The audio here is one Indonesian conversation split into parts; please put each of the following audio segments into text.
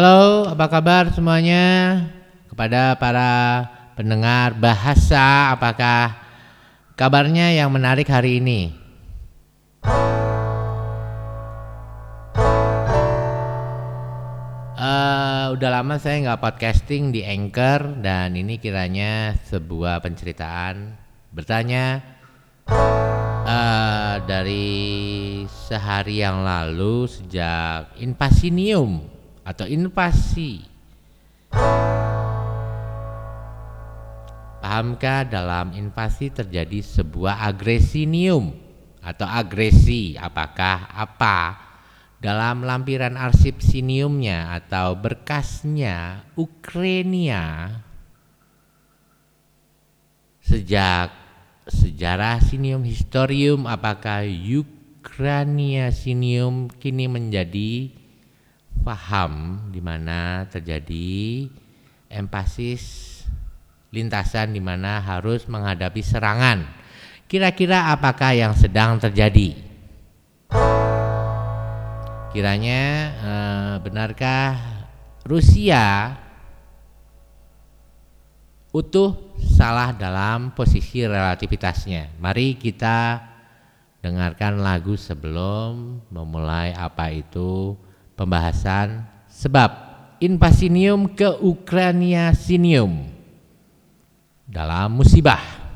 Halo, apa kabar semuanya? Kepada para pendengar bahasa, apakah kabarnya yang menarik hari ini? Eh, udah lama saya nggak podcasting di Anchor dan ini kiranya sebuah penceritaan bertanya eh, dari sehari yang lalu sejak Invasinium atau invasi. Pahamkah dalam invasi terjadi sebuah agresinium atau agresi? Apakah apa dalam lampiran arsip siniumnya atau berkasnya Ukraina sejak sejarah sinium historium apakah Ukraina sinium kini menjadi paham di mana terjadi empasis lintasan di mana harus menghadapi serangan. Kira-kira apakah yang sedang terjadi? Kiranya eh, benarkah Rusia utuh salah dalam posisi relativitasnya? Mari kita dengarkan lagu sebelum memulai apa itu pembahasan sebab invasinium ke Ukraina sinium dalam musibah.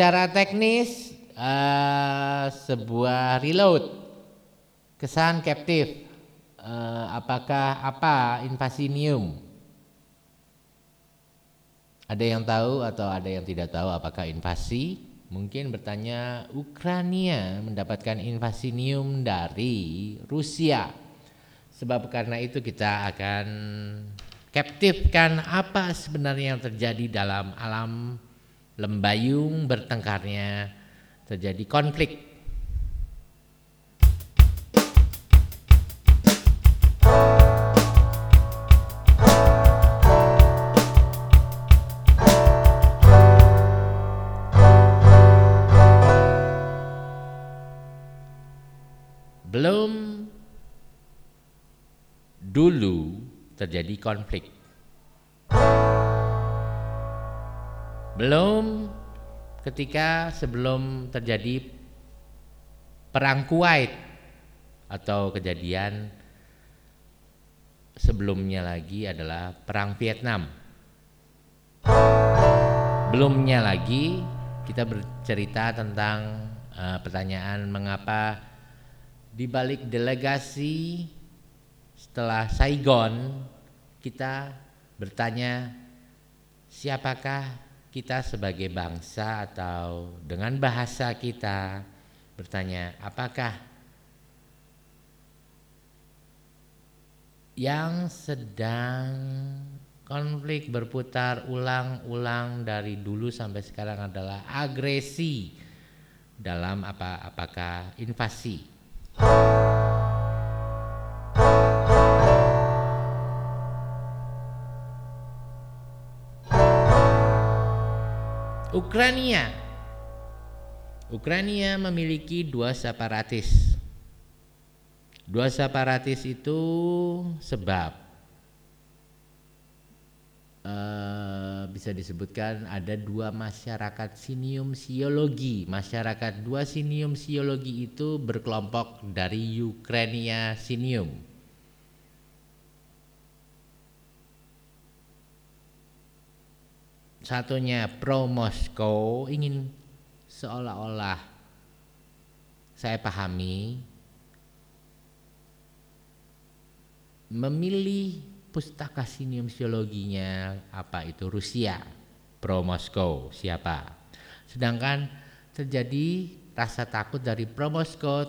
Secara teknis uh, sebuah reload kesan captive uh, apakah apa invasinium? Ada yang tahu atau ada yang tidak tahu apakah invasi? Mungkin bertanya Ukraina mendapatkan invasinium dari Rusia. Sebab karena itu kita akan captivekan apa sebenarnya yang terjadi dalam alam lembayung bertengkarnya terjadi konflik belum dulu terjadi konflik. Belum ketika sebelum terjadi perang Kuwait atau kejadian sebelumnya lagi adalah perang Vietnam. Belumnya lagi kita bercerita tentang uh, pertanyaan mengapa di balik delegasi setelah Saigon kita bertanya siapakah kita sebagai bangsa atau dengan bahasa kita bertanya apakah yang sedang konflik berputar ulang-ulang dari dulu sampai sekarang adalah agresi dalam apa apakah invasi Ukraina Ukraina memiliki dua separatis Dua separatis itu sebab uh, bisa disebutkan ada dua masyarakat sinium siologi. Masyarakat dua sinium siologi itu berkelompok dari Ukraina sinium. Satunya pro Moskow ingin seolah-olah saya pahami memilih pustaka sinium siologinya apa itu? Rusia. Pro Moskow siapa? Sedangkan terjadi rasa takut dari pro Moskow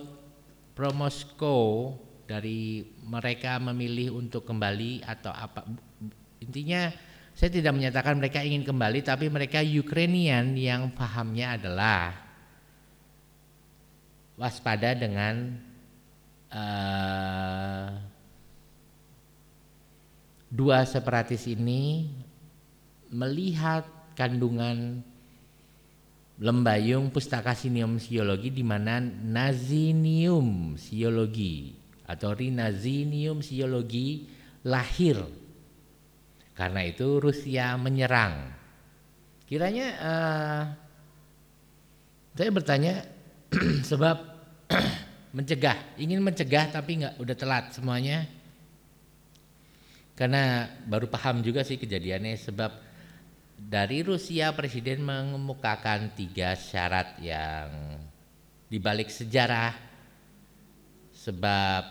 pro Moskow dari mereka memilih untuk kembali atau apa? Intinya saya tidak menyatakan mereka ingin kembali tapi mereka Ukrainian yang pahamnya adalah waspada dengan uh, dua separatis ini melihat kandungan lembayung pustaka sinium siologi di mana nazinium siologi atau rinazinium siologi lahir. Karena itu Rusia menyerang. Kiranya uh, saya bertanya sebab mencegah, ingin mencegah tapi nggak udah telat semuanya karena baru paham juga sih kejadiannya sebab dari Rusia presiden mengemukakan tiga syarat yang dibalik sejarah sebab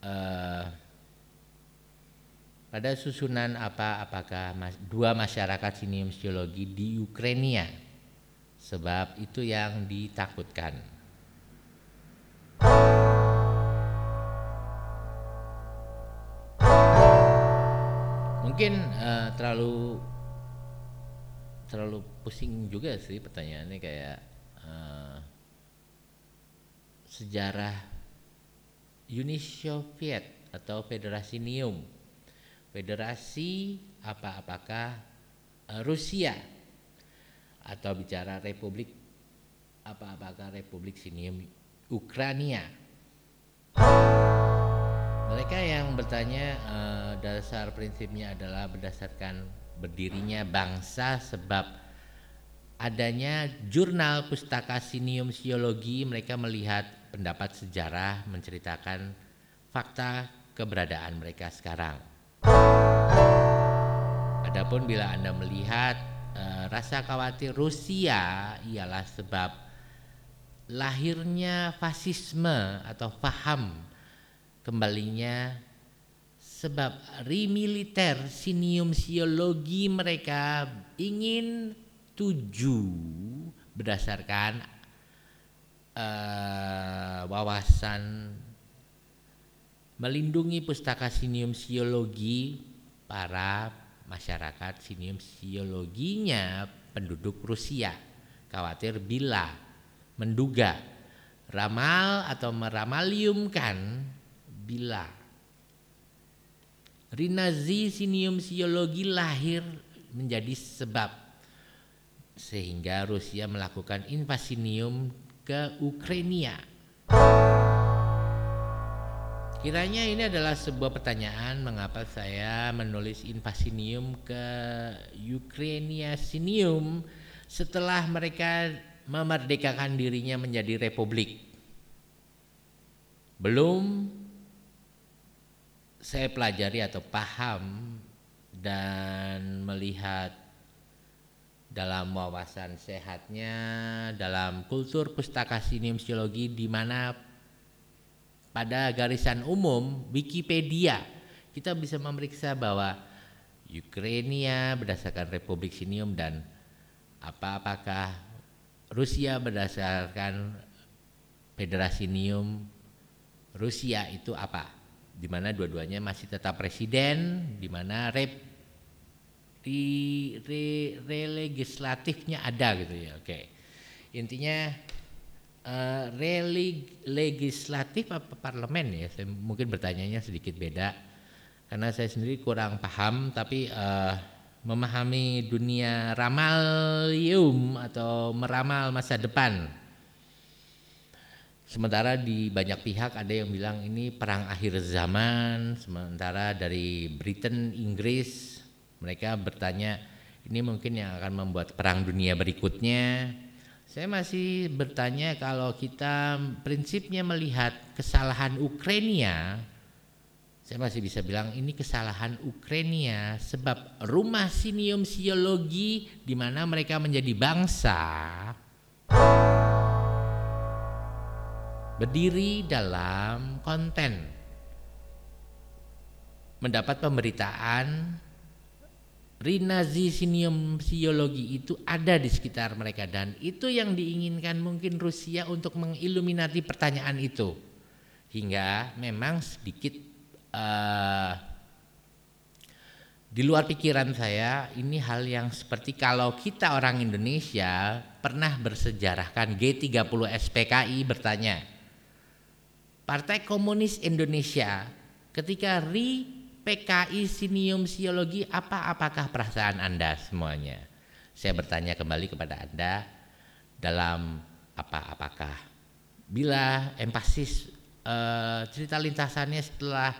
uh, pada susunan apa apakah mas, dua masyarakat sinium geologi di Ukraina sebab itu yang ditakutkan. mungkin uh, terlalu terlalu pusing juga sih pertanyaannya kayak uh, sejarah Uni Soviet atau Federasi Nium Federasi apa apakah uh, Rusia atau bicara Republik apa apakah Republik Sinium Ukraina mereka yang bertanya uh, dasar prinsipnya adalah berdasarkan berdirinya bangsa sebab adanya jurnal pustaka sinium siologi mereka melihat pendapat sejarah menceritakan fakta keberadaan mereka sekarang. Adapun bila Anda melihat uh, rasa khawatir Rusia ialah sebab lahirnya fasisme atau paham kembalinya sebab remiliter sinium siologi mereka ingin tuju berdasarkan uh, wawasan melindungi pustaka sinium siologi para masyarakat sinium siologinya penduduk Rusia khawatir bila menduga ramal atau meramaliumkan bila rinazi sinium siologi lahir menjadi sebab sehingga Rusia melakukan invasinium ke Ukraina. Kiranya ini adalah sebuah pertanyaan mengapa saya menulis invasinium ke Ukraina Sinium setelah mereka memerdekakan dirinya menjadi republik. Belum saya pelajari atau paham dan melihat dalam wawasan sehatnya, dalam kultur pustaka sinimsiologi di mana pada garisan umum Wikipedia kita bisa memeriksa bahwa Ukraina berdasarkan Republik Sinium dan apa apakah Rusia berdasarkan Federasi Nium Rusia itu apa? Di mana dua-duanya masih tetap presiden, di mana rep di re, re legislatifnya ada gitu ya. Oke. Intinya uh, re legislatif apa parlemen ya? Saya mungkin bertanyanya sedikit beda karena saya sendiri kurang paham tapi uh, memahami dunia ramalium atau meramal masa depan. Sementara di banyak pihak ada yang bilang ini perang akhir zaman, sementara dari Britain, Inggris mereka bertanya, ini mungkin yang akan membuat perang dunia berikutnya. Saya masih bertanya kalau kita prinsipnya melihat kesalahan Ukraina, saya masih bisa bilang ini kesalahan Ukraina sebab rumah sinium siologi di mana mereka menjadi bangsa berdiri dalam konten mendapat pemberitaan Rinazi sinium siologi itu ada di sekitar mereka dan itu yang diinginkan mungkin Rusia untuk mengiluminati pertanyaan itu. Hingga memang sedikit uh, di luar pikiran saya ini hal yang seperti kalau kita orang Indonesia pernah bersejarahkan G30 SPKI bertanya Partai Komunis Indonesia ketika Ri PKI Sinium Siologi apa apakah perasaan Anda semuanya? Saya bertanya kembali kepada Anda dalam apa apakah bila empasis uh, cerita lintasannya setelah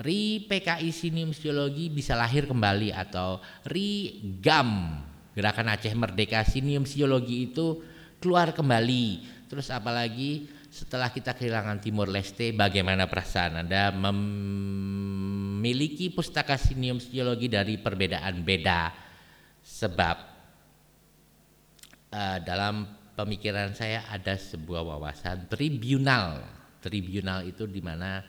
Ri PKI Sinium Siologi bisa lahir kembali atau Ri GAM Gerakan Aceh Merdeka Sinium Siologi itu keluar kembali terus apalagi setelah kita kehilangan Timur Leste, bagaimana perasaan Anda memiliki pustaka sinium geologi dari perbedaan beda? Sebab uh, dalam pemikiran saya ada sebuah wawasan tribunal. Tribunal itu di mana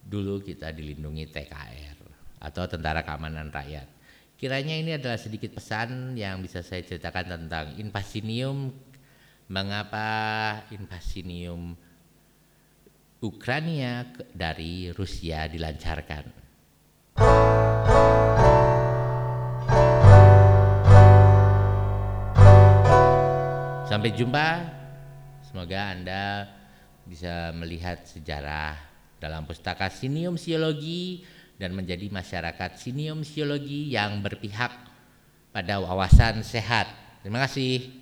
dulu kita dilindungi TKR atau Tentara Keamanan Rakyat. Kiranya ini adalah sedikit pesan yang bisa saya ceritakan tentang invasinium, mengapa invasinium Ukraina dari Rusia dilancarkan. Sampai jumpa. Semoga Anda bisa melihat sejarah dalam pustaka Sinium Siologi dan menjadi masyarakat Sinium Siologi yang berpihak pada wawasan sehat. Terima kasih.